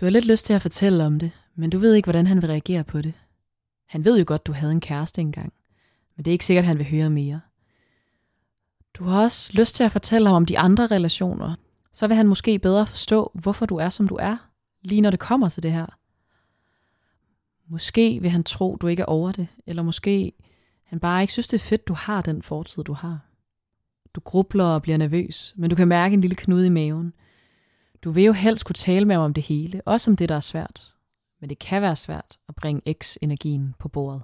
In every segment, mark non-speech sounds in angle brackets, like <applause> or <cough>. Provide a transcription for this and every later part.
Du har lidt lyst til at fortælle om det, men du ved ikke, hvordan han vil reagere på det. Han ved jo godt, du havde en kæreste engang, men det er ikke sikkert, han vil høre mere. Du har også lyst til at fortælle ham om de andre relationer. Så vil han måske bedre forstå, hvorfor du er, som du er, lige når det kommer til det her. Måske vil han tro, du ikke er over det, eller måske han bare ikke synes, det er fedt, du har den fortid, du har. Du grubler og bliver nervøs, men du kan mærke en lille knude i maven. Du vil jo helst kunne tale med om det hele, også om det, der er svært. Men det kan være svært at bringe X-energien på bordet.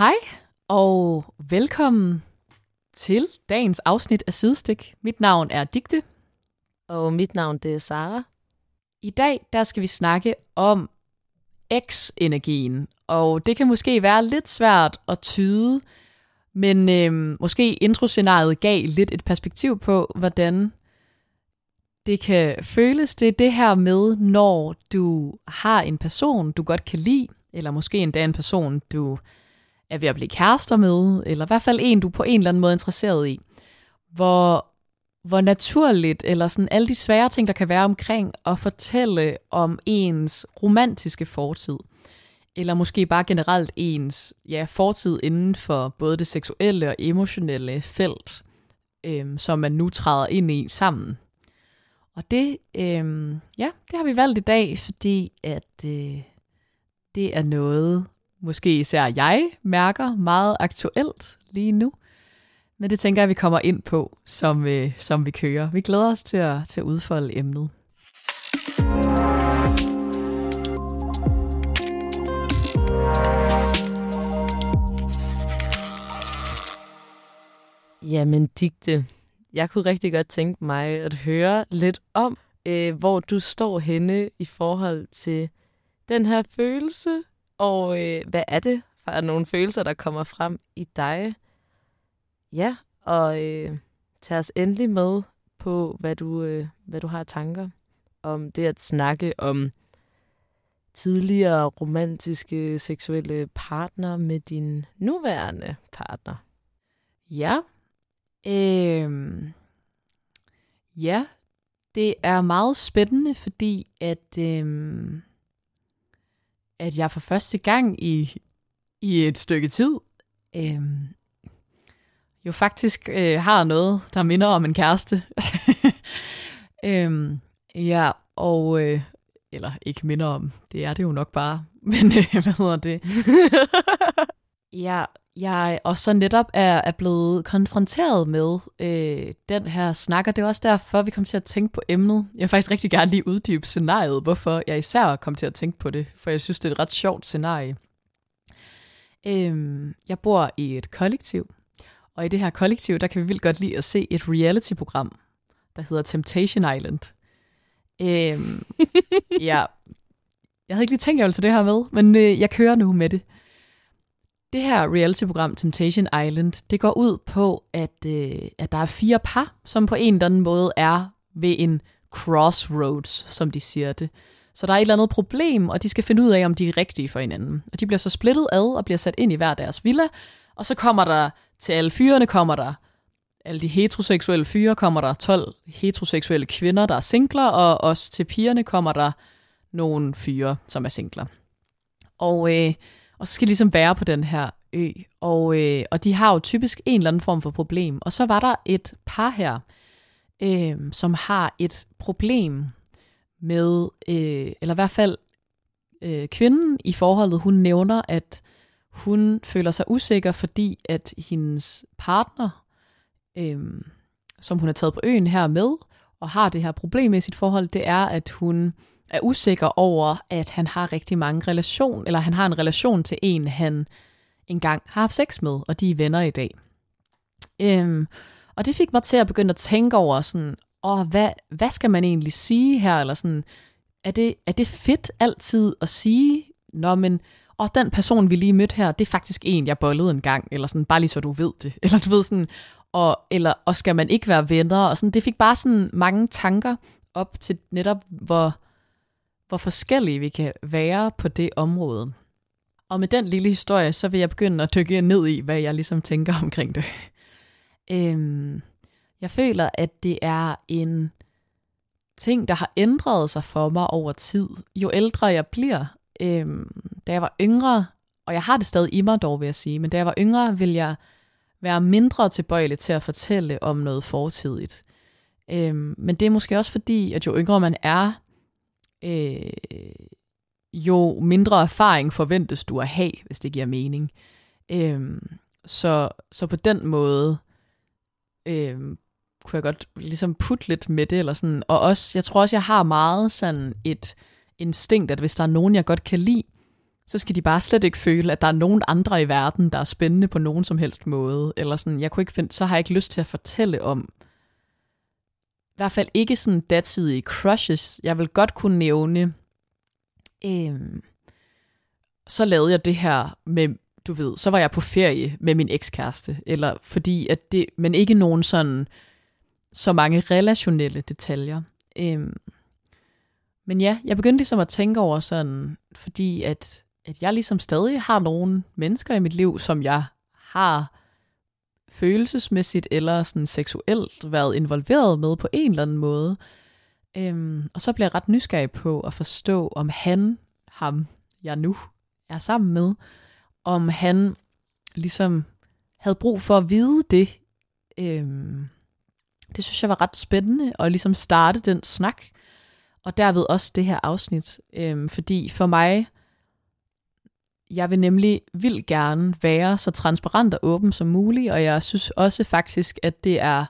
Hej og velkommen til dagens afsnit af Sidestik. Mit navn er Digte. Og mit navn det er Sara. I dag der skal vi snakke om X-energien, og det kan måske være lidt svært at tyde, men øh, måske introscenariet gav lidt et perspektiv på, hvordan det kan føles. Det er det her med, når du har en person, du godt kan lide, eller måske endda en person, du er ved at blive kærester med, eller i hvert fald en, du på en eller anden måde er interesseret i. Hvor, hvor naturligt, eller sådan alle de svære ting, der kan være omkring at fortælle om ens romantiske fortid. Eller måske bare generelt ens ja, fortid inden for både det seksuelle og emotionelle felt, øhm, som man nu træder ind i sammen. Og det, øhm, ja, det har vi valgt i dag, fordi at øh, det er noget, måske især jeg mærker meget aktuelt lige nu. Men det tænker jeg, vi kommer ind på, som, øh, som vi kører. Vi glæder os til at, til at udfolde emnet. Jamen digte, jeg kunne rigtig godt tænke mig at høre lidt om, øh, hvor du står henne i forhold til den her følelse, og øh, hvad er det for nogle følelser, der kommer frem i dig? Ja, og øh, tag os endelig med på, hvad du, øh, hvad du har tanker om det at snakke om tidligere romantiske seksuelle partner med din nuværende partner. Ja. Øhm. Ja, det er meget spændende, fordi at, øhm, at jeg for første gang i, i et stykke tid øhm, jo faktisk øh, har noget, der minder om en kæreste. <laughs> øhm, ja, og... Øh, eller ikke minder om, det er det jo nok bare, <laughs> men øh, hvad hedder det? <laughs> ja, jeg og så netop er, er blevet konfronteret med øh, den her snak, og det er også derfor, vi kom til at tænke på emnet. Jeg vil faktisk rigtig gerne lige uddybe scenariet, hvorfor jeg især kom til at tænke på det, for jeg synes, det er et ret sjovt scenarie. Øh, jeg bor i et kollektiv, og i det her kollektiv, der kan vi vildt godt lide at se et reality-program, der hedder Temptation Island. Øh, <laughs> ja, jeg havde ikke lige tænkt, at jeg ville tage det her med, men øh, jeg kører nu med det. Det her reality-program, Temptation Island, det går ud på, at, øh, at der er fire par, som på en eller anden måde er ved en crossroads, som de siger det. Så der er et eller andet problem, og de skal finde ud af, om de er rigtige for hinanden. Og de bliver så splittet ad og bliver sat ind i hver deres villa, og så kommer der til alle fyrene, kommer der alle de heteroseksuelle fyre, kommer der 12 heteroseksuelle kvinder, der er singler, og også til pigerne kommer der nogle fyre, som er singler. Og øh, og så skal ligesom være på den her ø. Og, øh, og de har jo typisk en eller anden form for problem. Og så var der et par her, øh, som har et problem med, øh, eller i hvert fald øh, kvinden i forholdet, hun nævner, at hun føler sig usikker, fordi at hendes partner, øh, som hun har taget på øen her med, og har det her problem med sit forhold, det er, at hun er usikker over, at han har rigtig mange relation, eller han har en relation til en, han engang har haft sex med, og de er venner i dag. Øhm, Og det fik mig til at begynde at tænke over sådan, åh, hvad, hvad skal man egentlig sige her? Eller sådan, er det, er det fedt altid at sige, når men, og den person, vi lige mødte her, det er faktisk en, jeg bollede en gang, eller sådan, bare lige så du ved det. <laughs> Eller du ved sådan, og, eller, og skal man ikke være venner? Og sådan, det fik bare sådan mange tanker op til netop, hvor, hvor forskellige vi kan være på det område. Og med den lille historie, så vil jeg begynde at dykke ned i, hvad jeg ligesom tænker <laughs> omkring det. øhm, jeg føler, at det er en ting, der har ændret sig for mig over tid. Jo ældre jeg bliver, øhm, da jeg var yngre, og jeg har det stadig i mig dog, vil jeg sige, men da jeg var yngre, vil jeg være mindre tilbøjelig til at fortælle om noget fortidigt. Øhm, men det er måske også fordi, at jo yngre man er, øh, jo mindre erfaring forventes du at have, hvis det giver mening. Øh, så, så på den måde øh, kunne jeg godt ligesom putte lidt med det, eller sådan. og også, jeg tror også, jeg har meget sådan et instinkt, at hvis der er nogen, jeg godt kan lide, så skal de bare slet ikke føle, at der er nogen andre i verden, der er spændende på nogen som helst måde. Eller sådan, jeg kunne ikke finde, så har jeg ikke lyst til at fortælle om, i hvert fald ikke sådan datidige crushes. Jeg vil godt kunne nævne, øhm, så lavede jeg det her med, du ved, så var jeg på ferie med min ekskæreste, eller fordi at det, men ikke nogen sådan, så mange relationelle detaljer. Øhm, men ja, jeg begyndte ligesom at tænke over sådan, fordi at at jeg ligesom stadig har nogle mennesker i mit liv, som jeg har følelsesmæssigt eller sådan seksuelt været involveret med på en eller anden måde. Øhm, og så bliver jeg ret nysgerrig på at forstå, om han, ham, jeg nu er sammen med, om han ligesom havde brug for at vide det. Øhm, det synes jeg var ret spændende, at ligesom starte den snak, og derved også det her afsnit. Øhm, fordi for mig jeg vil nemlig vil gerne være så transparent og åben som muligt, og jeg synes også faktisk, at det er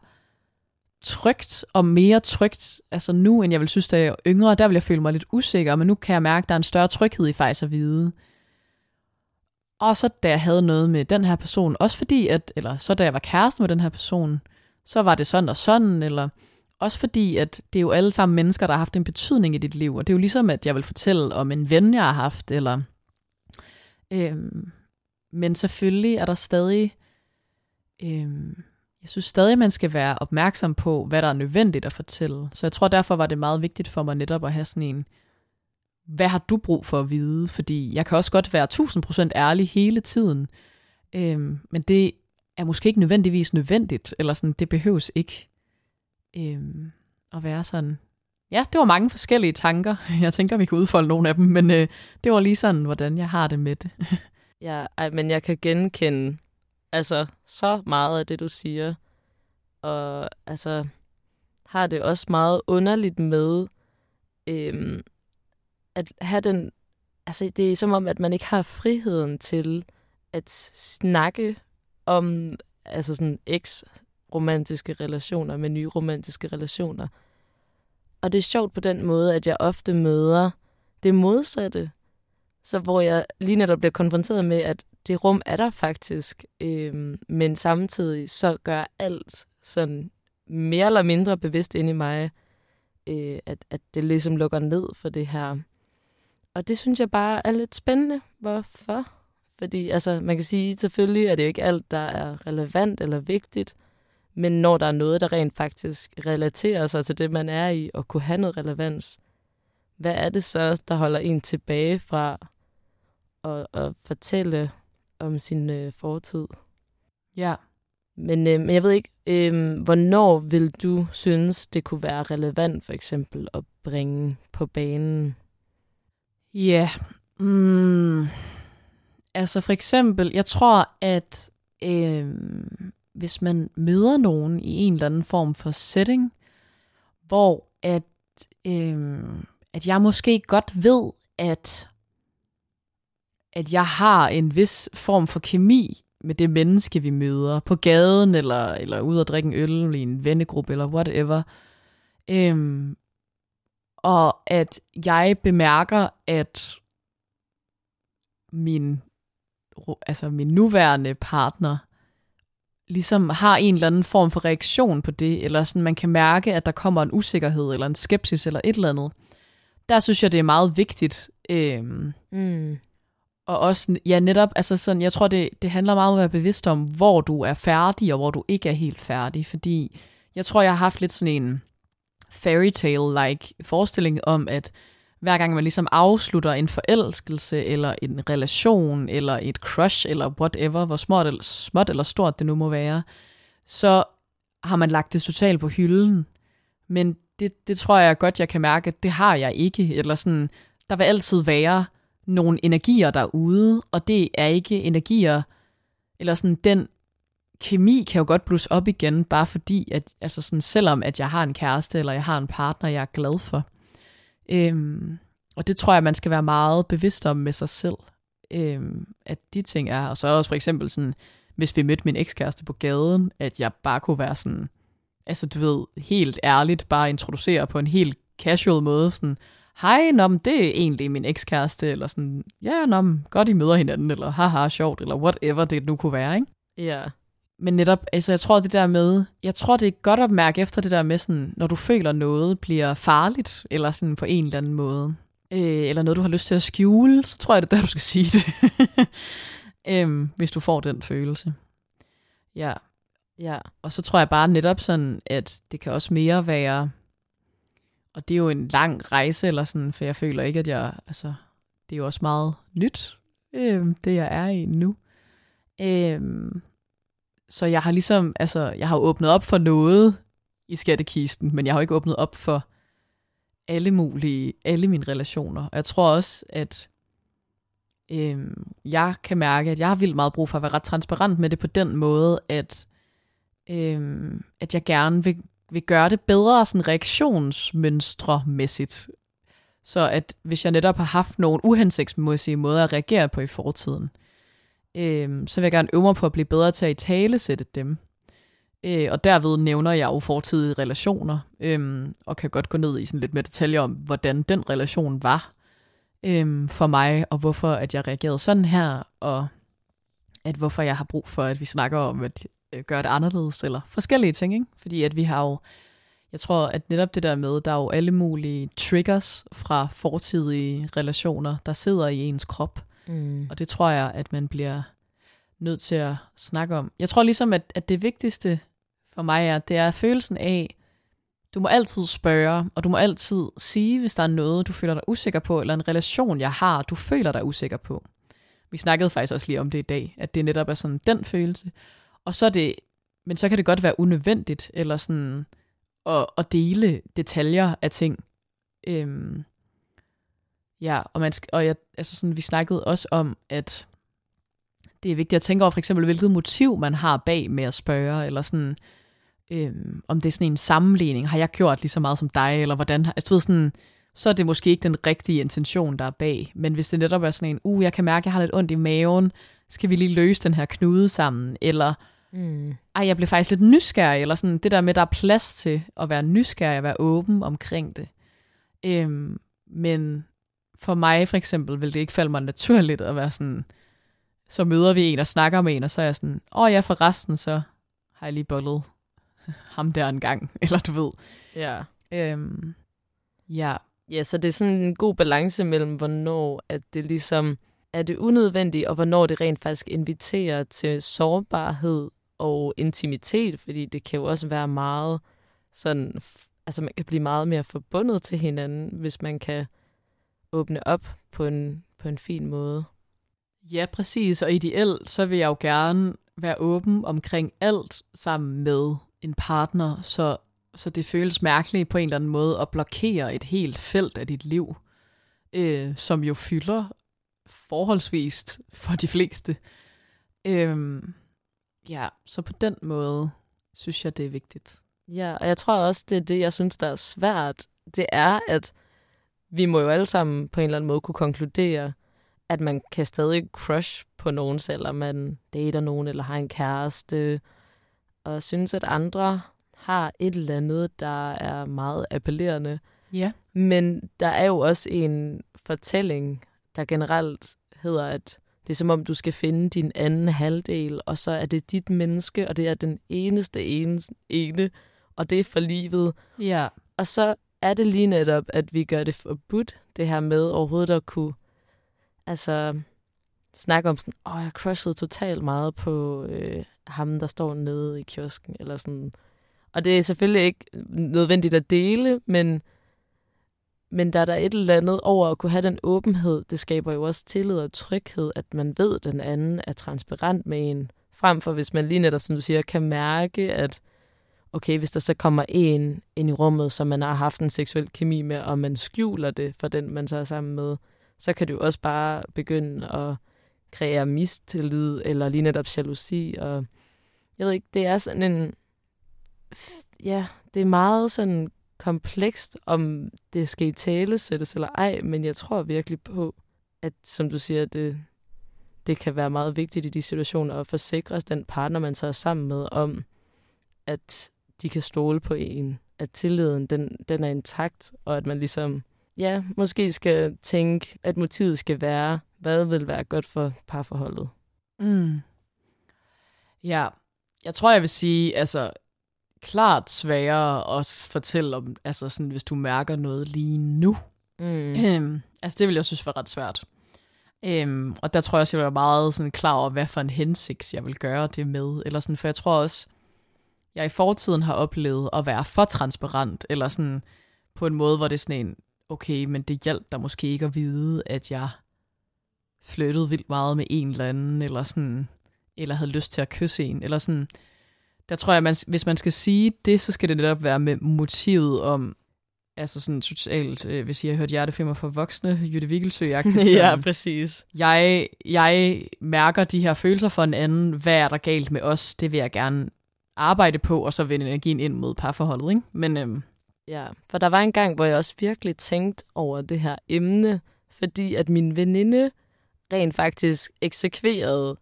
trygt og mere trygt, altså nu, end jeg vil synes, da jeg er yngre, der vil jeg føle mig lidt usikker, men nu kan jeg mærke, at der er en større tryghed i faktisk at vide. Og så da jeg havde noget med den her person, også fordi, at, eller så da jeg var kæreste med den her person, så var det sådan og sådan, eller også fordi, at det er jo alle sammen mennesker, der har haft en betydning i dit liv, og det er jo ligesom, at jeg vil fortælle om en ven, jeg har haft, eller Øhm, men selvfølgelig er der stadig, øhm, jeg synes stadig, man skal være opmærksom på, hvad der er nødvendigt at fortælle. Så jeg tror, derfor var det meget vigtigt for mig netop at have sådan en, hvad har du brug for at vide? Fordi jeg kan også godt være 1000% ærlig hele tiden, øhm, men det er måske ikke nødvendigvis nødvendigt, eller sådan, det behøves ikke øhm, at være sådan ja, det var mange forskellige tanker. <laughs> Jeg tænker, vi kan udfolde nogle af dem, men øh, det var lige sådan, hvordan jeg har det med det. <laughs> ja, ej, men jeg kan genkende altså så meget af det, du siger. Og altså har det også meget underligt med øhm, at have den... Altså, det er som om, at man ikke har friheden til at snakke om altså sådan eks-romantiske relationer med nye romantiske relationer. Og det er sjovt på den måde, at jeg ofte møder det modsatte. Så hvor jeg lige netop bliver konfronteret med, at det rum er der faktisk, øh, men samtidig så gør alt sådan mere eller mindre bevidst ind i mig, øh, at, at det ligesom lukker ned for det her. Og det synes jeg bare er lidt spændende. Hvorfor? Fordi altså, man kan sige, selvfølgelig er det jo ikke alt, der er relevant eller vigtigt, men når der er noget, der rent faktisk relaterer sig til det, man er i, og kunne have noget relevans, hvad er det så, der holder en tilbage fra at, at fortælle om sin øh, fortid? Ja. Men, øh, men jeg ved ikke, øh, hvornår vil du synes, det kunne være relevant for eksempel at bringe på banen? Ja, mm, altså for eksempel, jeg tror, at øh, hvis man møder nogen i en eller anden form for setting, hvor at, øh, at jeg måske godt ved, at, at jeg har en vis form for kemi med det menneske, vi møder på gaden, eller, eller ud og drikke en øl i en vennegruppe, eller whatever. Øhm, og at jeg bemærker, at min, altså min nuværende partner ligesom har en eller anden form for reaktion på det, eller sådan man kan mærke, at der kommer en usikkerhed, eller en skepsis, eller et eller andet. Der synes jeg, det er meget vigtigt. Øhm, Mm. og også, ja netop, altså sådan, jeg tror, det, det handler meget om at være bevidst om, hvor du er færdig, og hvor du ikke er helt færdig. Fordi jeg tror, jeg har haft lidt sådan en fairy tale-like forestilling om, at hver gang man ligesom afslutter en forelskelse, eller en relation, eller et crush, eller whatever, hvor småt eller, småt eller stort det nu må være, så har man lagt det totalt på hylden. Men det, det tror jeg godt, jeg kan mærke, at det har jeg ikke. Eller sådan, der vil altid være nogle energier derude, og det er ikke energier, eller sådan den kemi kan jo godt blusse op igen, bare fordi, at altså sådan, selvom at jeg har en kæreste, eller jeg har en partner, jeg er glad for. Øhm, og det tror jeg, man skal være meget bevidst om med sig selv, øhm, at de ting er. Og så er også for eksempel sådan, hvis vi mødte min ekskæreste på gaden, at jeg bare kunne være sådan, altså du ved, helt ærligt, bare introducere på en helt casual måde, sådan, hej, nå, det er egentlig min ekskæreste, eller sådan, ja, nå, godt I møder hinanden, eller haha, sjovt, eller whatever det nu kunne være, ikke? Ja. Men netop, altså jeg tror det der med, jeg tror det er godt at mærke efter det der med sådan, når du føler noget bliver farligt, eller sådan på en eller anden måde, øh, eller noget du har lyst til at skjule, så tror jeg det er der, du skal sige det. <laughs> øhm, hvis du får den følelse. Ja, Ja. og så tror jeg bare netop sådan, at det kan også mere være, og det er jo en lang rejse, eller sådan, for jeg føler ikke, at jeg, altså, det er jo også meget nyt, øhm, det jeg er i nu. Øhm, så jeg har ligesom, altså, jeg har åbnet op for noget i skattekisten, men jeg har ikke åbnet op for alle mulige, alle mine relationer. Og jeg tror også, at øhm, jeg kan mærke, at jeg har vildt meget brug for at være ret transparent med det på den måde, at, øhm, at jeg gerne vil, vil gøre det bedre sådan reaktionsmønstremæssigt. Så at hvis jeg netop har haft nogle uhensigtsmæssige måder at reagere på i fortiden, øhm, så vil jeg gerne øve mig på at blive bedre til at i tale sætte dem. Øh, og derved nævner jeg jo fortidige relationer, øh, og kan godt gå ned i sådan lidt mere detaljer om, hvordan den relation var øh, for mig, og hvorfor at jeg reagerede sådan her, og at hvorfor jeg har brug for, at vi snakker om at øh, gøre det anderledes, eller forskellige ting, ikke? Fordi at vi har jo, jeg tror, at netop det der med, der er jo alle mulige triggers fra fortidige relationer, der sidder i ens krop, Mm. og det tror jeg, at man bliver nødt til at snakke om. Jeg tror ligesom, at, at det vigtigste for mig er, det er følelsen af, du må altid spørge, og du må altid sige, hvis der er noget, du føler dig usikker på, eller en relation, jeg har, du føler dig usikker på. Vi snakkede faktisk også lige om det i dag, at det netop er sådan den følelse. Og så er det, men så kan det godt være unødvendigt, eller sådan at, at dele detaljer af ting. Øhm, ja, og, man skal, og jeg, altså sådan, vi snakkede også om, at det er vigtigt at tænke over for eksempel, hvilket motiv man har bag med at spørge, eller sådan, øhm, om det er sådan en sammenligning, har jeg gjort lige så meget som dig, eller hvordan, altså du ved sådan, så er det måske ikke den rigtige intention, der er bag, men hvis det netop er sådan en, uh, jeg kan mærke, jeg har lidt ondt i maven, skal vi lige løse den her knude sammen, eller Mm. ej, jeg blev faktisk lidt nysgerrig, eller sådan det der med, der er plads til at være nysgerrig og være åben omkring det. Øhm, men for mig for eksempel vil det ikke falde mig naturligt at være sådan, så møder vi en og snakker med en, og så er jeg sådan, åh oh, ja, for resten, så har jeg lige bollet <laughs> ham der en gang, <laughs> eller du ved. Ja. Øhm, ja, Ja, så det er sådan en god balance mellem, hvornår at det ligesom er det unødvendigt, og hvornår det rent faktisk inviterer til sårbarhed og intimitet, fordi det kan jo også være meget sådan, altså man kan blive meget mere forbundet til hinanden, hvis man kan åbne op på en, på en fin måde. Ja, præcis. Og ideelt, så vil jeg jo gerne være åben omkring alt sammen med en partner, så, så det føles mærkeligt på en eller anden måde at blokere et helt felt af dit liv, øh, som jo fylder forholdsvist for de fleste. Øhm, ja, så på den måde synes jeg, det er vigtigt. Ja, og jeg tror også, det er det, jeg synes, der er svært. Det er, at vi må jo alle sammen på en eller anden måde kunne konkludere, at man kan stadig crush på nogen, selvom man dater nogen eller har en kæreste, og synes, at andre har et eller andet, der er meget appellerende. Ja. Men der er jo også en fortælling, der generelt hedder, at det er som om, du skal finde din anden halvdel, og så er det dit menneske, og det er den eneste ene, ene og det er for livet. Ja. Og så er det lige netop, at vi gør det forbudt, det her med overhovedet at kunne altså, snakke om sådan, åh, jeg crushede totalt meget på øh, ham, der står nede i kiosken, eller sådan. Og det er selvfølgelig ikke nødvendigt at dele, men, men der er der et eller andet over at kunne have den åbenhed. Det skaber jo også tillid og tryghed, at man ved, at den anden er transparent med en. Frem for hvis man lige netop, som du siger, kan mærke, at okay, hvis der så kommer en ind i rummet, som man har haft en seksuel kemi med, og man skjuler det for den, man så er sammen med, så kan det jo også bare begynde at kreere mistillid, eller lige netop jalousi, og jeg ved ikke, det er sådan en, ja, det er meget sådan komplekst, om det skal i tale sættes eller ej, men jeg tror virkelig på, at som du siger, det, det kan være meget vigtigt i de situationer at forsikre den partner, man så er sammen med, om at de kan stole på en, at tilliden den, den er intakt, og at man ligesom, ja, måske skal tænke, at motivet skal være, hvad vil være godt for parforholdet. Mm. Ja, jeg tror, jeg vil sige, altså, klart sværere at fortælle om, altså sådan, hvis du mærker noget lige nu. Mm. Øhm, altså, det vil jeg synes var ret svært. Øhm, og der tror jeg også, jeg var meget sådan klar over, hvad for en hensigt, jeg vil gøre det med. Eller sådan, for jeg tror også, jeg i fortiden har oplevet at være for transparent, eller sådan på en måde, hvor det er sådan en, okay, men det hjælper der måske ikke at vide, at jeg flyttede vildt meget med en eller anden, eller sådan, eller havde lyst til at kysse en, eller sådan. Der tror jeg, man, hvis man skal sige det, så skal det netop være med motivet om, altså sådan totalt, øh, hvis jeg har hørt hjertefilmer for voksne, Jytte vigelsø <laughs> ja, præcis. Jeg, jeg mærker de her følelser for en anden, hvad er der galt med os, det vil jeg gerne arbejde på, og så vende energien ind mod parforholdet, ikke? Men øhm, Ja, for der var en gang, hvor jeg også virkelig tænkte over det her emne, fordi at min veninde rent faktisk eksekverede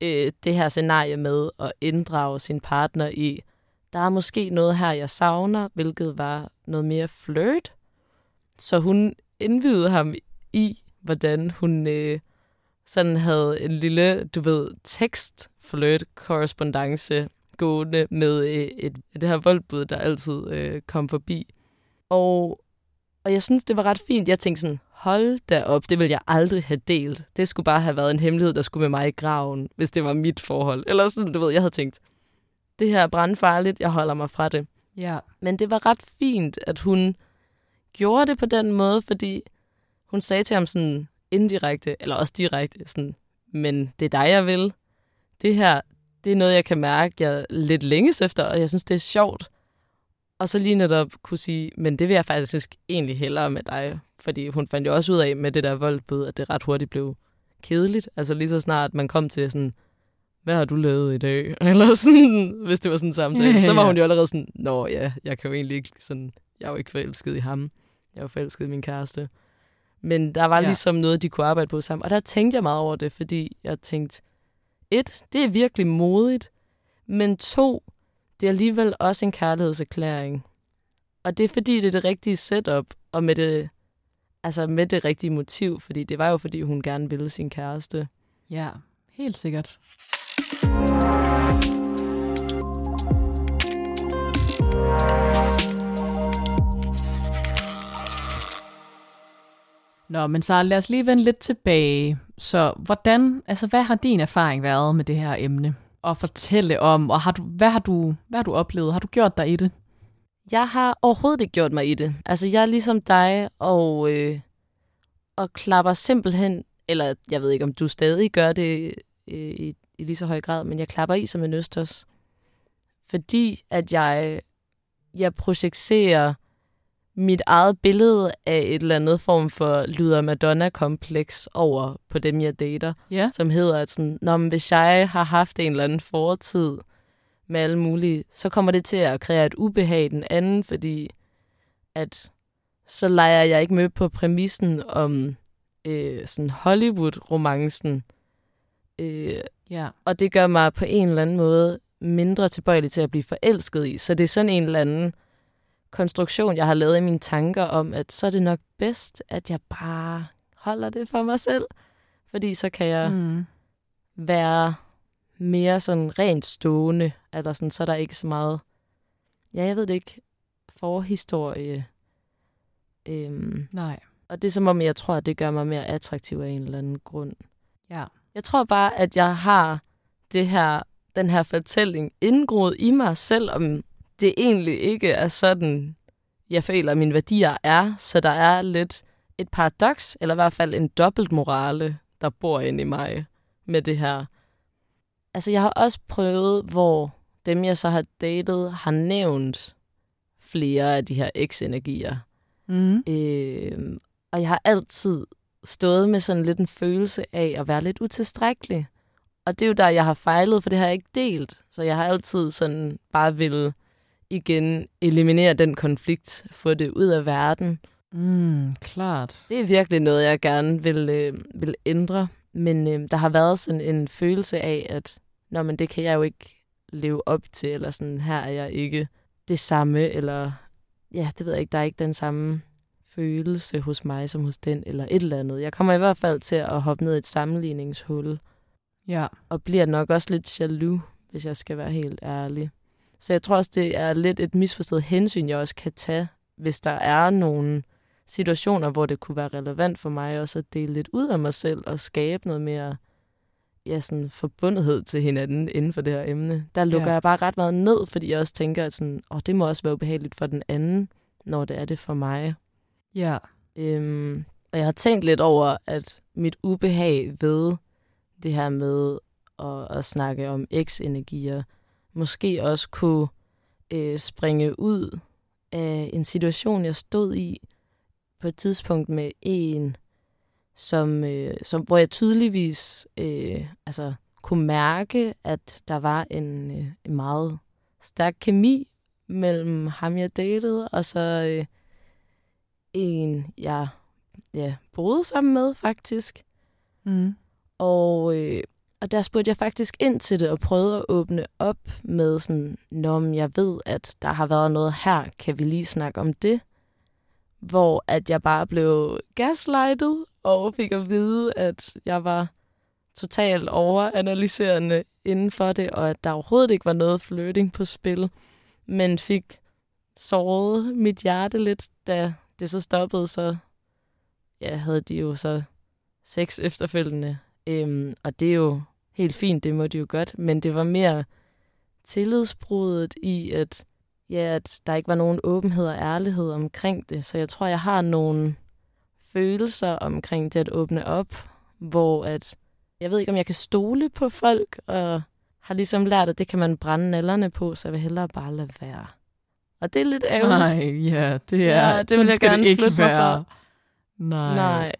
øh, det her scenarie med at inddrage sin partner i, der er måske noget her, jeg savner, hvilket var noget mere flirt. Så hun indvidede ham i, hvordan hun øh, sådan havde en lille, du ved, tekst flirt korrespondance gående med øh, et, det her voldbud, der altid øh, kom forbi. Og, og jeg synes, det var ret fint. Jeg tænkte sådan, hold da op, det vil jeg aldrig have delt. Det skulle bare have været en hemmelighed, der skulle med mig i graven, hvis det var mit forhold. Eller sådan, du ved, jeg havde tænkt, det her er brandfarligt, jeg holder mig fra det. ja. Men det var ret fint, at hun gjorde det på den måde, fordi hun sagde til ham sådan indirekte, eller også direkte, sådan, men det er dig, jeg vil. Det her, det er noget, jeg kan mærke, jeg lidt længes efter, og jeg synes, det er sjovt. Og så lige netop kunne sige, men det vil jeg faktisk egentlig hellere med dig. Fordi hun fandt jo også ud af med det der voldbud, at det ret hurtigt blev kedeligt. Altså lige så snart man kom til sådan, hvad har du lavet i dag? <laughs> Eller sådan, hvis det var sådan en samtale. Så var hun jo allerede sådan, nå ja, jeg kan jo egentlig ikke sådan, jeg er jo ikke forelsket i ham. Jeg er jo forelsket i min kæreste. Men der var Ja. ligesom noget, de kunne arbejde på sammen. Og der tænkte jeg meget over det, fordi jeg tænkte, et, det er virkelig modigt. Men to, det er alligevel også en kærlighedserklæring. Og det er fordi, det er det rigtige setup, og med det, altså med det rigtige motiv, fordi det var jo fordi, hun gerne ville sin kæreste. Ja, helt sikkert. Nå, men så lad os lige vende lidt tilbage. Så hvordan, altså hvad har din erfaring været med det her emne? Og fortælle om, og har du, hvad, har du, hvad har du oplevet? Har du gjort dig i det? Jeg har overhovedet ikke gjort mig i det. Altså, jeg er ligesom dig, og, øh, og klapper simpelthen, eller jeg ved ikke, om du stadig gør det øh, i, i lige så høj grad, men jeg klapper i som en østers. Fordi at jeg, jeg projekterer mit eget billede af et eller andet form for Luther Madonna-kompleks over på dem, jeg dater Ja. som hedder, at sådan, Nå, men hvis jeg har haft en eller anden fortid med alle mulige, så kommer det til at kreere et ubehag i den anden, fordi at så leger jeg ikke med på præmissen om øh, sådan Hollywood-romancen. Øh, Ja. og det gør mig på en eller anden måde mindre tilbøjelig til at blive forelsket i. Så det er sådan en eller anden konstruktion, jeg har lavet i mine tanker om, at så er det nok bedst, at jeg bare holder det for mig selv. Fordi så kan jeg Mm. være mere sådan rent stående, eller sådan, så er der ikke så meget, ja, jeg ved det ikke, forhistorie. Øhm, Nej. og det er som om, jeg tror, at det gør mig mere attraktiv af en eller anden grund. Ja. Jeg tror bare, at jeg har det her, den her fortælling indgroet i mig, selvom det egentlig ikke er sådan, jeg føler, at mine værdier er. Så der er lidt et paradoks, eller i hvert fald en dobbeltmorale, der bor inde i mig med det her. Altså, jeg har også prøvet, hvor dem, jeg så har datet, har nævnt flere af de her eks-energier. Mm. Øh, og jeg har altid stået med sådan lidt en følelse af at være lidt utilstrækkelig. Og det er jo der, jeg har fejlet, for det har jeg ikke delt. Så jeg har altid sådan bare vil igen eliminere den konflikt, få det ud af verden. Mm, klart. Det er virkelig noget, jeg gerne vil, øh, vil ændre. Men øh, der har været sådan en følelse af, at Nå, men det kan jeg jo ikke leve op til, eller sådan, her er jeg ikke det samme, eller ja, det ved jeg ikke, der er ikke den samme følelse hos mig som hos den, eller et eller andet. Jeg kommer i hvert fald til at hoppe ned i et sammenligningshul, Ja. og bliver nok også lidt jaloux, hvis jeg skal være helt ærlig. Så jeg tror også, det er lidt et misforstået hensyn, jeg også kan tage, hvis der er nogle situationer, hvor det kunne være relevant for mig også at dele lidt ud af mig selv og skabe noget mere ja, sådan forbundethed til hinanden inden for det her emne. Der lukker Ja. jeg bare ret meget ned, fordi jeg også tænker, at sådan, åh, det må også være ubehageligt for den anden, når det er det for mig. Ja. Øhm, og jeg har tænkt lidt over, at mit ubehag ved det her med at, at snakke om eks-energier, måske også kunne øh, springe ud af en situation, jeg stod i på et tidspunkt med en, som, øh, som, hvor jeg tydeligvis øh, altså, kunne mærke, at der var en, øh, en meget stærk kemi mellem ham, jeg datede, og så øh, en, jeg ja, boede sammen med, faktisk. Mm. Og, øh, og der spurgte jeg faktisk ind til det og prøvede at åbne op med sådan, når jeg ved, at der har været noget her, kan vi lige snakke om det? Hvor at jeg bare blev gaslightet og fik at vide, at jeg var totalt overanalyserende inden for det, og at der overhovedet ikke var noget flirting på spil, men fik såret mit hjerte lidt, da det så stoppede, så ja, havde de jo så sex efterfølgende. Øhm, og det er jo helt fint, det må de jo godt, men det var mere tillidsbruddet i, at, ja, at der ikke var nogen åbenhed og ærlighed omkring det. Så jeg tror, jeg har nogle følelser omkring det at åbne op, hvor at, jeg ved ikke, om jeg kan stole på folk, og har ligesom lært, at det kan man brænde nallerne på, så jeg vil hellere bare lade være. Og det er lidt ærgerligt. Nej, ja, det er... Ja, det vil jeg gerne det ikke flytte mig være. Nej. Nej.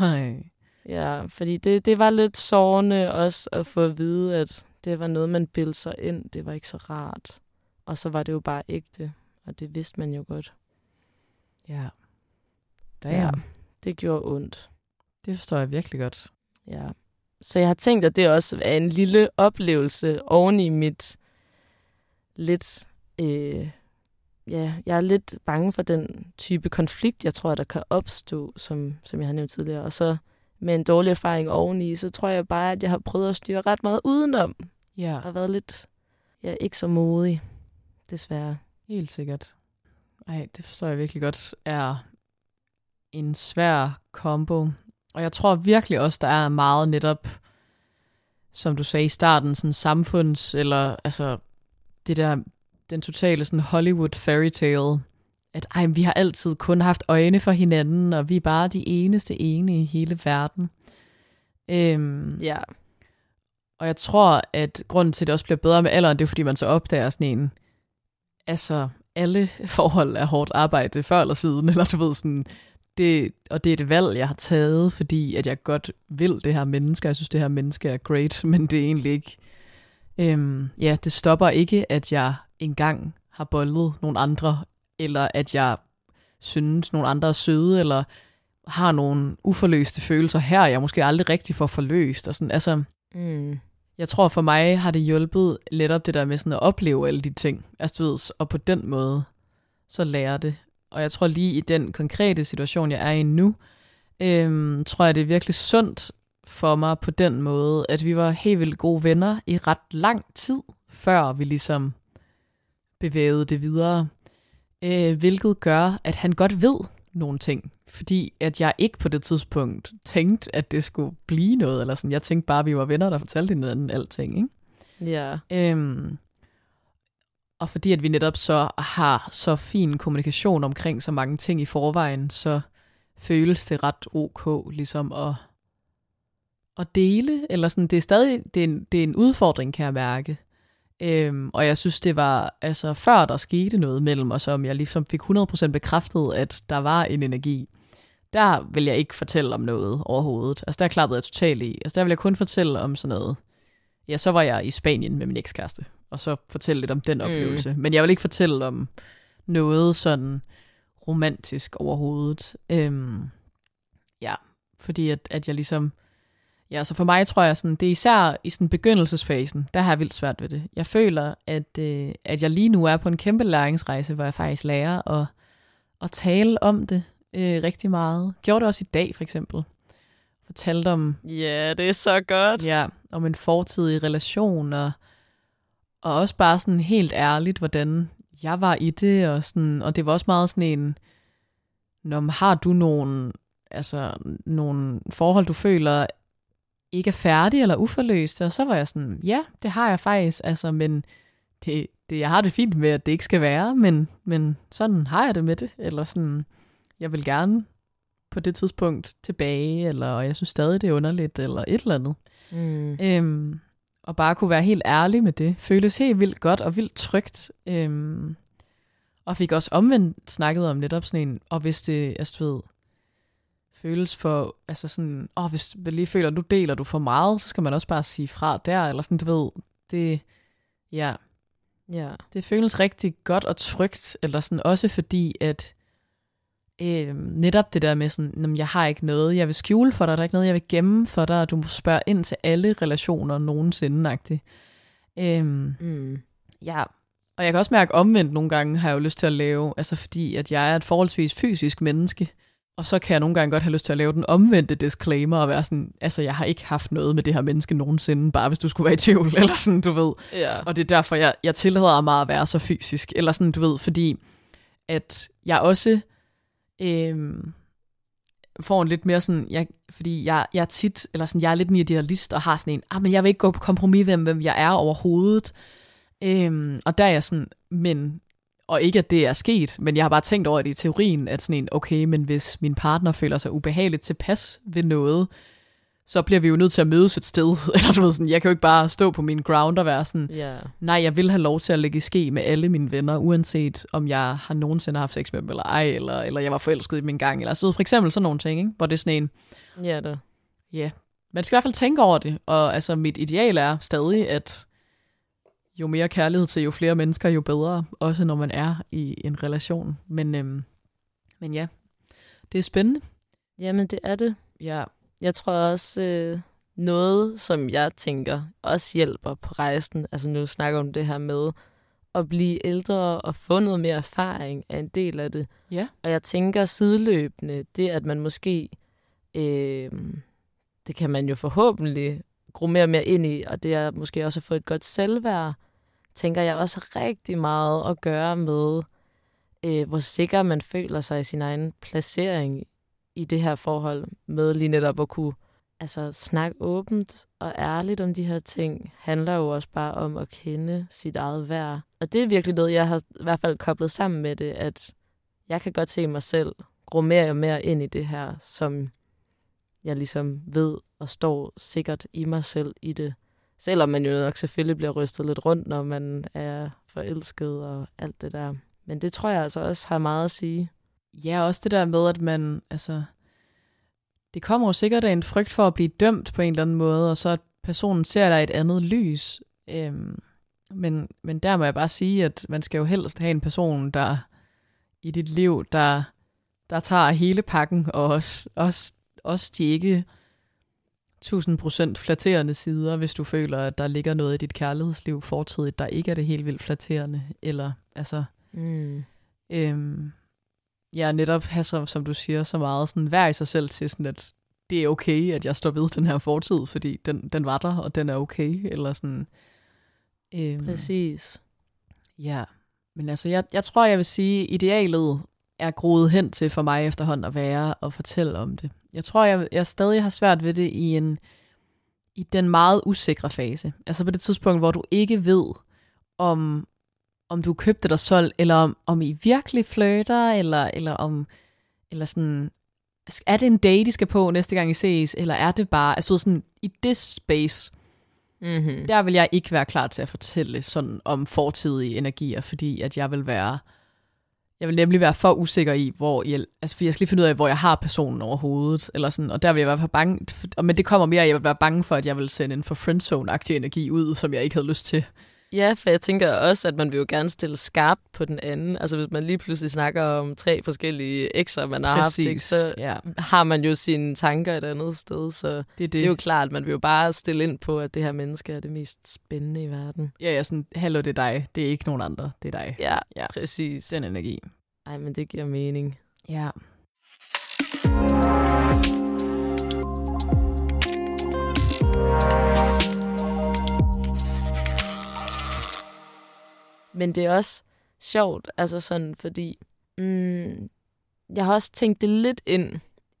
Nej. Ja, fordi det, det var lidt sårende også at få at vide, at det var noget, man bildte sig ind. Det var ikke så rart. Og så var det jo bare ægte, og det vidste man jo godt. Ja. Damn. Ja, det gjorde ondt. Det forstår jeg virkelig godt. Ja. Så jeg har tænkt, at det også er en lille oplevelse oven i mit lidt... Øh, ja, jeg er lidt bange for den type konflikt, jeg tror, der kan opstå, som, som jeg har nævnt tidligere. Og så med en dårlig erfaring oveni, så tror jeg bare, at jeg har prøvet at styre ret meget udenom. Ja, Og været lidt, ja, ikke så modig, desværre. helt sikkert. Ej, det forstår jeg virkelig godt er en svær kombo. Og jeg tror virkelig også, der er meget netop, som du sagde i starten, sådan samfunds, eller altså det der, den totale sådan Hollywood fairy tale, at ej, vi har altid kun haft øjne for hinanden, og vi er bare de eneste ene i hele verden. Øhm, Ja. Og jeg tror, at grunden til, at det også bliver bedre med alderen, det er, fordi man så opdager sådan en, altså alle <laughs> forhold er hårdt arbejde før eller siden, eller du ved sådan, det, og det er et valg, jeg har taget, fordi at jeg godt vil det her menneske, jeg synes, det her menneske er great, <laughs> men det er egentlig ikke, øhm, ja, det stopper ikke, at jeg engang har boldet nogle andre, eller at jeg synes, nogle andre er søde, eller har nogle uforløste følelser her, jeg måske aldrig rigtig får forløst, og sådan, altså, Mm. jeg tror for mig har det hjulpet lidt op det der med sådan at opleve alle de ting, altså du ved, og på den måde så lære det. Og jeg tror lige i den konkrete situation, jeg er i nu, øhm, tror jeg det er virkelig sundt for mig på den måde, at vi var helt vildt gode venner i ret lang tid, før vi ligesom bevægede det videre. Øh, hvilket gør, at han godt ved nogle ting. Fordi at jeg ikke på det tidspunkt tænkte, at det skulle blive noget. Eller sådan. Jeg tænkte bare, at vi var venner, der fortalte hinanden alting. Ikke? Ja. Øhm, og fordi at vi netop så har så fin kommunikation omkring så mange ting i forvejen, så føles det ret ok ligesom at, at dele. Eller sådan, det er stadig det er en, det er en udfordring, kan jeg mærke. Øhm, og jeg synes, det var altså før der skete noget mellem os, om jeg ligesom fik 100% bekræftet, at der var en energi. Der vil jeg ikke fortælle om noget overhovedet. Altså der klappede jeg totalt i. Altså der vil jeg kun fortælle om sådan noget. Ja, så var jeg i Spanien med min ekskæreste, og så fortælle lidt om den oplevelse. Mm. Men jeg vil ikke fortælle om noget sådan romantisk overhovedet. Øhm, ja, fordi at, at jeg ligesom Ja, så for mig tror jeg, sådan, det er især i sådan begyndelsesfasen, der har jeg vildt svært ved det. Jeg føler, at, øh, at jeg lige nu er på en kæmpe læringsrejse, hvor jeg faktisk lærer at, at tale om det øh, rigtig meget. Gjorde det også i dag, for eksempel. Fortalte om... Ja, det er så godt. Ja, om en fortidig relation, og, og også bare sådan helt ærligt, hvordan jeg var i det, og, sådan, og det var også meget sådan en, når har du nogle, altså, nogle forhold, du føler ikke er færdig eller uforløst, og så var jeg sådan, ja, det har jeg faktisk, altså, men det, det, jeg har det fint med, at det ikke skal være, men, men sådan har jeg det med det, eller sådan, jeg vil gerne på det tidspunkt tilbage, eller og jeg synes stadig, det er underligt, eller et eller andet. Mm. Øhm, og bare kunne være helt ærlig med det, føles helt vildt godt og vildt trygt. Øhm, og fik også omvendt snakket om netop sådan en, og hvis det, altså du ved, føles for, altså sådan, åh, hvis du lige føler, at du deler du for meget, så skal man også bare sige fra der, eller sådan, du ved, det, ja, ja. det føles rigtig godt og trygt, eller sådan, også fordi, at øh, netop det der med sådan, jeg har ikke noget, jeg vil skjule for dig, der er ikke noget, jeg vil gemme for dig, og du må spørge ind til alle relationer nogensinde. Øh, mm. Ja, og jeg kan også mærke omvendt nogle gange, har jeg jo lyst til at lave, altså fordi, at jeg er et forholdsvis fysisk menneske, og så kan jeg nogle gange godt have lyst til at lave den omvendte disclaimer og være sådan, altså jeg har ikke haft noget med det her menneske nogensinde, bare hvis du skulle være i tvivl, <laughs> eller sådan, du ved. Ja. Og det er derfor, jeg, jeg tillader mig at være så fysisk, eller sådan, du ved, fordi at jeg også øhm, får en lidt mere sådan, jeg, fordi jeg, jeg er tit, eller sådan, jeg er lidt en idealist og har sådan en, ah, men jeg vil ikke gå på kompromis med, hvem jeg er overhovedet. Øhm, og der er jeg sådan, men og ikke at det er sket, men jeg har bare tænkt over det i teorien, at sådan en, okay, men hvis min partner føler sig ubehageligt tilpas ved noget, så bliver vi jo nødt til at mødes et sted. <laughs> Eller du ved sådan, jeg kan jo ikke bare stå på min ground og være sådan, yeah. nej, jeg vil have lov til at lægge i ske med alle mine venner, uanset om jeg har nogensinde haft sex med dem eller ej, eller, eller jeg var forelsket i min gang, eller så for eksempel sådan nogle ting, ikke? hvor det er sådan en, ja, det. Ja, man skal i hvert fald tænke over det, og altså mit ideal er stadig, at jo mere kærlighed til jo flere mennesker, jo bedre, også når man er i en relation. Men, øhm, men ja, det er spændende. Jamen, det er det. Ja. Jeg tror også, øh, noget, som jeg tænker også hjælper på rejsen, altså nu snakker om det her med at blive ældre og få noget mere erfaring, er en del af det. Ja. Og jeg tænker sideløbende, det at man måske, øh, det kan man jo forhåbentlig gro mere og mere ind i, og det er måske også at få et godt selvværd, tænker jeg også rigtig meget at gøre med, øh, hvor sikker man føler sig i sin egen placering i det her forhold, med lige netop at kunne altså, snakke åbent og ærligt om de her ting, handler jo også bare om at kende sit eget værd. Og det er virkelig noget, jeg har i hvert fald koblet sammen med det, at jeg kan godt se mig selv gro mere og mere ind i det her, som jeg ligesom ved og står sikkert i mig selv i det. Selvom man jo nok selvfølgelig bliver rystet lidt rundt, når man er forelsket og alt det der. Men det tror jeg altså også har meget at sige. Ja, også det der med, at man, altså, det kommer jo sikkert af en frygt for at blive dømt på en eller anden måde, og så at personen ser dig et andet lys. Øhm, men, men der må jeg bare sige, at man skal jo helst have en person, der i dit liv, der, der tager hele pakken, og også, også, også de ikke 1000% flatterende sider, hvis du føler, at der ligger noget i dit kærlighedsliv fortidigt, der ikke er det helt vildt flatterende, eller altså... Mm. Øhm, ja, netop have, som, som du siger, så meget sådan vær i sig selv til sådan at det er okay, at jeg står ved den her fortid, fordi den, den var der, og den er okay, eller sådan. Øhm, Præcis. Ja, men altså, jeg, jeg tror, jeg vil sige, idealet er groet hen til for mig efterhånden at være og fortælle om det. Jeg tror, jeg, jeg stadig har svært ved det i en i den meget usikre fase. Altså på det tidspunkt, hvor du ikke ved, om, om du købte dig solgt, eller om, om I virkelig flirter, eller, eller om, eller sådan, er det en date, I skal på næste gang I ses, eller er det bare, altså sådan, i det space, mm-hmm. der vil jeg ikke være klar til at fortælle sådan om fortidige energier, fordi at jeg vil være, jeg vil nemlig være for usikker i, hvor jeg, altså for jeg skal lige finde ud af, hvor jeg har personen overhovedet, eller sådan, og der vil jeg være for bange, men det kommer mere, at jeg vil være bange for, at jeg vil sende en for friendzone-agtig energi ud, som jeg ikke havde lyst til. Ja, for jeg tænker også, at man vil jo gerne stille skarpt på den anden. Altså hvis man lige pludselig snakker om tre forskellige ekser, man har Præcis, haft, ikke, så ja. har man jo sine tanker et andet sted. Så det er, det. det er jo klart, at man vil jo bare stille ind på, at det her menneske er det mest spændende i verden. Ja, ja, sådan, hallo, det er dig. Det er ikke nogen andre. Det er dig. Ja, ja. præcis. Den energi. Ej, men det giver mening. Ja. Men det er også sjovt, altså sådan, fordi mm, jeg har også tænkt det lidt ind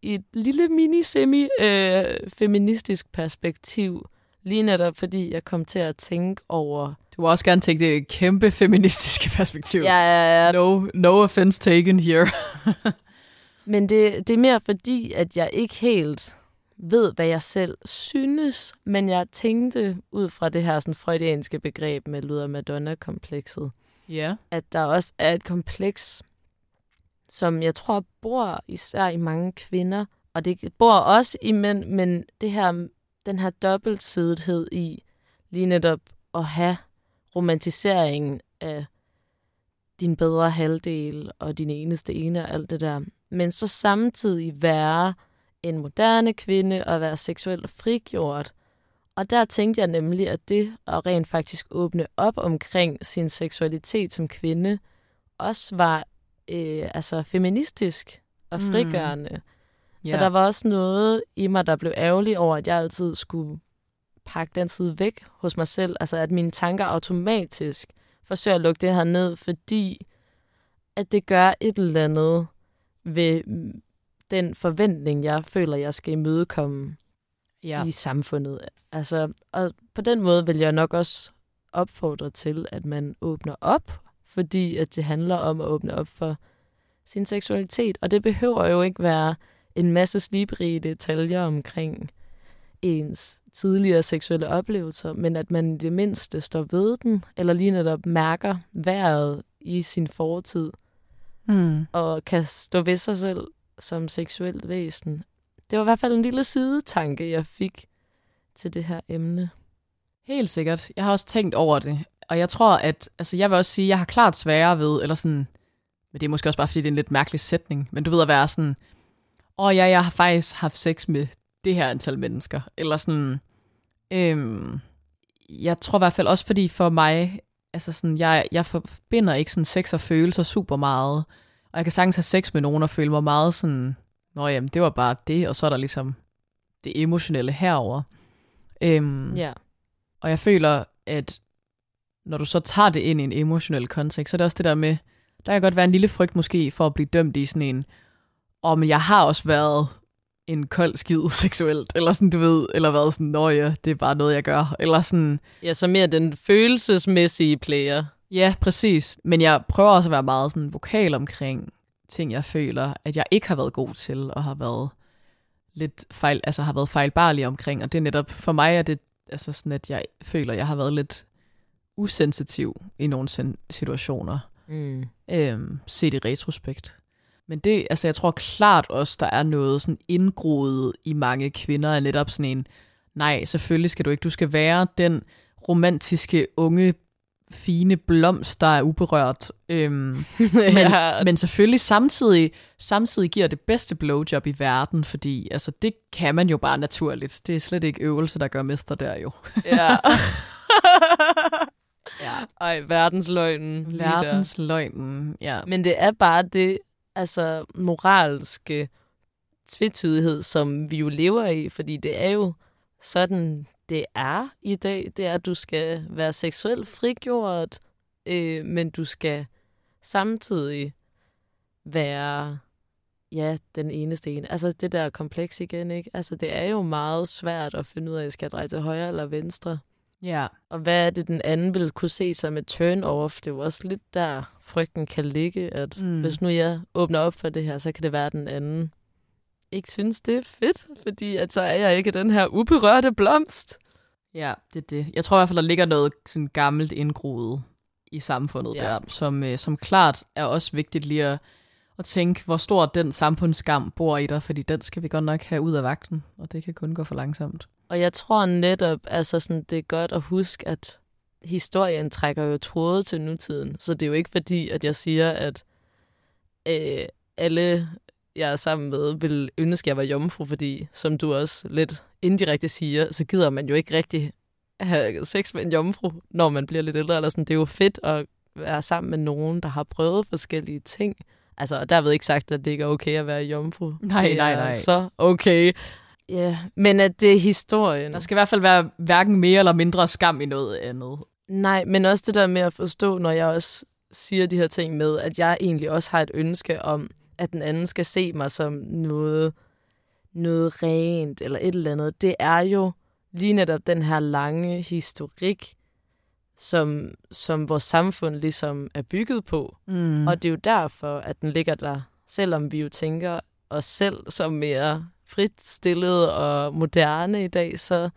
i et lille mini-semi-feministisk øh, perspektiv, lige netop fordi jeg kom til at tænke over... Du har også gerne tænkt det et kæmpe feministiske perspektiv. Ja, ja, ja. No, no offense taken here. <laughs> Men det, det er mere fordi, at jeg ikke helt ved, hvad jeg selv synes, men jeg tænkte ud fra det her sådan freudianske begreb med Luther Madonna-komplekset, ja. at der også er et kompleks, som jeg tror bor især i mange kvinder, og det bor også i mænd, men det her, den her dobbeltsidethed i lige netop at have romantiseringen af din bedre halvdel og din eneste ene og alt det der, men så samtidig være en moderne kvinde og være seksuelt frigjort. Og der tænkte jeg nemlig, at det at rent faktisk åbne op omkring sin seksualitet som kvinde, også var øh, altså feministisk og mm. frigørende. Mm. Så yeah. der var også noget i mig, der blev ærgerlig over, at jeg altid skulle pakke den side væk hos mig selv. Altså at mine tanker automatisk forsøger at lukke det her ned, fordi at det gør et eller andet ved den forventning, jeg føler, jeg skal imødekomme ja. i samfundet. Altså, og på den måde vil jeg nok også opfordre til, at man åbner op, fordi at det handler om at åbne op for sin seksualitet. Og det behøver jo ikke være en masse slibrige detaljer omkring ens tidligere seksuelle oplevelser, men at man i det mindste står ved den, eller lige netop mærker vejret i sin fortid, mm. og kan stå ved sig selv som seksuelt væsen. Det var i hvert fald en lille sidetanke, jeg fik til det her emne. Helt sikkert. Jeg har også tænkt over det. Og jeg tror, at altså jeg vil også sige, at jeg har klart sværere ved, eller sådan, men det er måske også bare, fordi det er en lidt mærkelig sætning, men du ved at være sådan, åh oh, ja, jeg har faktisk haft sex med det her antal mennesker. Eller sådan, øhm, jeg tror i hvert fald også, fordi for mig, altså sådan, jeg, jeg forbinder ikke sådan sex og følelser super meget. Og jeg kan sagtens have sex med nogen og føle mig meget sådan, nå jamen, det var bare det, og så er der ligesom det emotionelle herover. Øhm, ja. Og jeg føler, at når du så tager det ind i en emotionel kontekst, så er det også det der med, der kan godt være en lille frygt måske for at blive dømt i sådan en, og oh, men jeg har også været en kold skid <laughs> seksuelt, eller sådan, du ved, eller været sådan, nå ja, det er bare noget, jeg gør, eller sådan. Ja, så mere den følelsesmæssige player. Ja, præcis. Men jeg prøver også at være meget sådan vokal omkring ting, jeg føler, at jeg ikke har været god til, og har været lidt fejl, altså har været fejlbarlig omkring, og det er netop, for mig er det altså sådan, at jeg føler, at jeg har været lidt usensitiv i nogle situationer, mm. øhm, set i retrospekt. Men det, altså jeg tror klart også, der er noget sådan indgroet i mange kvinder, er netop sådan en, nej, selvfølgelig skal du ikke, du skal være den romantiske unge fine blomst, der er uberørt. Øhm, <laughs> men, ja. men selvfølgelig samtidig, samtidig giver det bedste blowjob i verden, fordi altså, det kan man jo bare naturligt. Det er slet ikke øvelse, der gør mester der jo. <laughs> ja. <laughs> ja. Ej, verdensløgnen. Verdensløgnen, ja. Men det er bare det altså moralske tvetydighed, som vi jo lever i, fordi det er jo sådan, det er i dag. Det er, at du skal være seksuelt frigjort, øh, men du skal samtidig være ja, den eneste ene. Altså det der kompleks igen, ikke? Altså det er jo meget svært at finde ud af, skal jeg dreje til højre eller venstre? Ja. Og hvad er det, den anden vil kunne se som et turn-off? Det er jo også lidt der, frygten kan ligge, at mm. hvis nu jeg åbner op for det her, så kan det være, at den anden ikke synes, det er fedt, fordi at så er jeg ikke den her uberørte blomst. Ja, det er det. Jeg tror i hvert fald, der ligger noget sådan gammelt indgroet i samfundet ja. der, som, øh, som klart er også vigtigt lige at, at tænke, hvor stor den samfundsskam bor i dig, fordi den skal vi godt nok have ud af vagten, og det kan kun gå for langsomt. Og jeg tror netop, altså sådan, det er godt at huske, at historien trækker jo tråde til nutiden, så det er jo ikke fordi, at jeg siger, at øh, alle jeg er sammen med, vil ønske, at jeg var jomfru, fordi, som du også lidt indirekte siger, så gider man jo ikke rigtig have sex med en jomfru, når man bliver lidt ældre. Eller sådan. Det er jo fedt at være sammen med nogen, der har prøvet forskellige ting. Altså, og derved ikke sagt, at det ikke er okay at være jomfru. Nej, nej, nej. så okay. Ja, yeah. men at det er historien. Der skal i hvert fald være hverken mere eller mindre skam i noget andet. Nej, men også det der med at forstå, når jeg også siger de her ting med, at jeg egentlig også har et ønske om, at den anden skal se mig som noget, noget rent eller et eller andet. Det er jo lige netop den her lange historik, som, som vores samfund ligesom er bygget på. Mm. Og det er jo derfor, at den ligger der, selvom vi jo tænker os selv som mere fritstillet og moderne i dag, så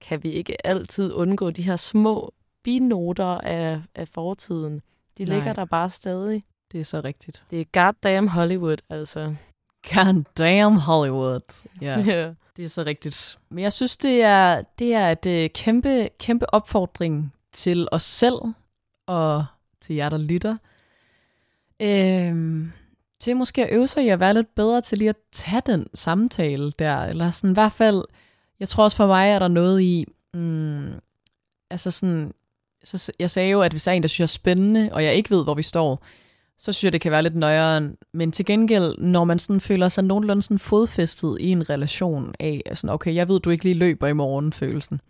kan vi ikke altid undgå de her små binoter af, af fortiden. De Nej. ligger der bare stadig. Det er så rigtigt. Det er goddamn Hollywood, altså. Goddamn Hollywood. Ja. <laughs> Yeah. Det er så rigtigt. Men jeg synes, det er, det er et uh, kæmpe, kæmpe opfordring til os selv og til jer, der lytter. Øhm, til måske at øve sig i at være lidt bedre til lige at tage den samtale der. Eller sådan i hvert fald, jeg tror også for mig, er der noget i, mm, altså sådan, så jeg sagde jo, at hvis der er en, der synes jeg er spændende, og jeg ikke ved, hvor vi står, så synes jeg, det kan være lidt nøjere. Men til gengæld, når man sådan føler sig nogenlunde sådan fodfæstet i en relation af, sådan, okay, jeg ved, du ikke lige løber i morgen, følelsen.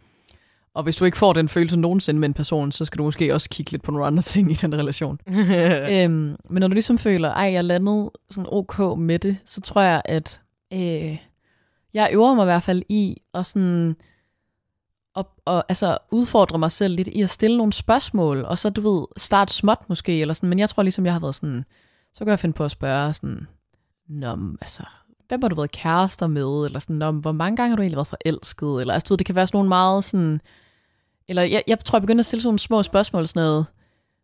Og hvis du ikke får den følelse nogensinde med en person, så skal du måske også kigge lidt på nogle andre ting i den relation. <laughs> øhm, men når du ligesom føler, ej, jeg landede sådan ok med det, så tror jeg, at øh, jeg øver mig i hvert fald i at sådan og, og altså udfordre mig selv lidt i at stille nogle spørgsmål, og så, du ved, starte småt måske, eller sådan, men jeg tror ligesom, jeg har været sådan, så kan jeg finde på at spørge sådan, Nå, altså, hvem har du været kærester med, eller sådan, Nå, hvor mange gange har du egentlig været forelsket, eller altså, du ved, det kan være sådan nogle meget sådan, eller jeg, jeg tror, jeg begyndte at stille sådan nogle små spørgsmål, sådan noget,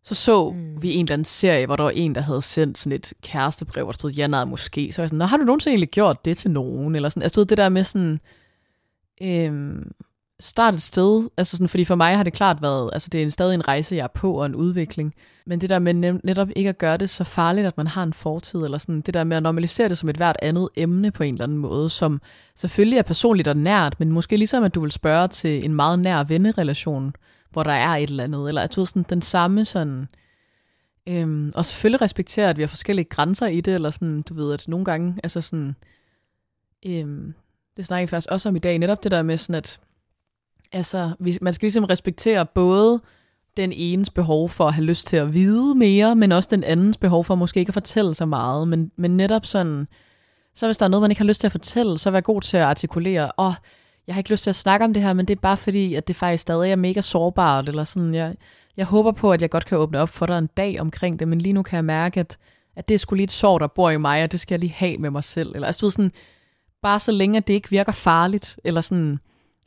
så så mm. vi en eller anden serie, hvor der var en, der havde sendt sådan et kærestebrev, hvor der stod, ja, nej, måske. Så var jeg sådan, Nå, har du nogensinde egentlig gjort det til nogen? Eller sådan, altså, du ved, det der med sådan, øhm, starte et sted, altså sådan, fordi for mig har det klart været, altså det er stadig en rejse, jeg er på, og en udvikling, men det der med netop ikke at gøre det så farligt, at man har en fortid, eller sådan, det der med at normalisere det som et hvert andet emne på en eller anden måde, som selvfølgelig er personligt og nært, men måske ligesom, at du vil spørge til en meget nær vennerelation, hvor der er et eller andet, eller at du sådan den samme sådan, øhm, og selvfølgelig respektere, at vi har forskellige grænser i det, eller sådan, du ved, at nogle gange, altså sådan, øhm, det snakker jeg faktisk også om i dag, netop det der med sådan, at Altså, man skal ligesom respektere både den enes behov for at have lyst til at vide mere, men også den andens behov for måske ikke at fortælle så meget. Men, men netop sådan, så hvis der er noget, man ikke har lyst til at fortælle, så vær god til at artikulere, åh, oh, jeg har ikke lyst til at snakke om det her, men det er bare fordi, at det faktisk stadig er mega sårbart, eller sådan, jeg, jeg håber på, at jeg godt kan åbne op for dig en dag omkring det, men lige nu kan jeg mærke, at, at det er sgu lige et sår, der bor i mig, og det skal jeg lige have med mig selv. Eller altså, sådan, bare så længe, at det ikke virker farligt, eller sådan,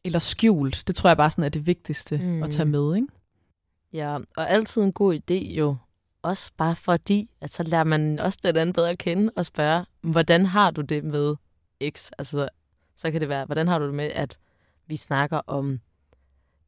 eller skjult. Det tror jeg bare sådan er det vigtigste mm. at tage med, ikke? Ja, og altid en god idé jo. Også bare fordi, at så lærer man også den anden bedre at kende og spørge, hvordan har du det med X? Altså, så kan det være, hvordan har du det med, at vi snakker om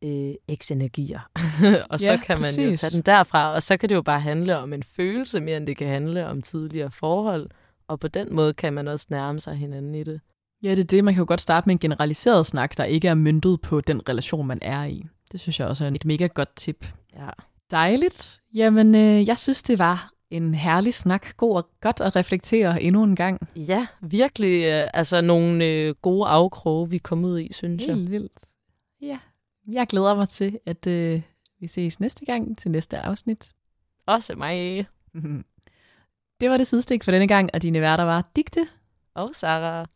øh, X-energier? <laughs> og så ja, kan man præcis. jo tage den derfra, og så kan det jo bare handle om en følelse, mere end det kan handle om tidligere forhold. Og på den måde kan man også nærme sig hinanden i det. Ja, det er det. Man kan jo godt starte med en generaliseret snak, der ikke er myndet på den relation, man er i. Det synes jeg også er et mega godt tip. Ja. Dejligt. Jamen, øh, jeg synes, det var en herlig snak. God og godt at reflektere endnu en gang. Ja, virkelig øh, altså nogle øh, gode afkroge, vi kom ud i, synes jeg. Helt vildt. Ja, jeg glæder mig til, at øh, vi ses næste gang til næste afsnit. Også mig. <laughs> Det var det sidestik for denne gang, og dine værter var Digte Og Sarah.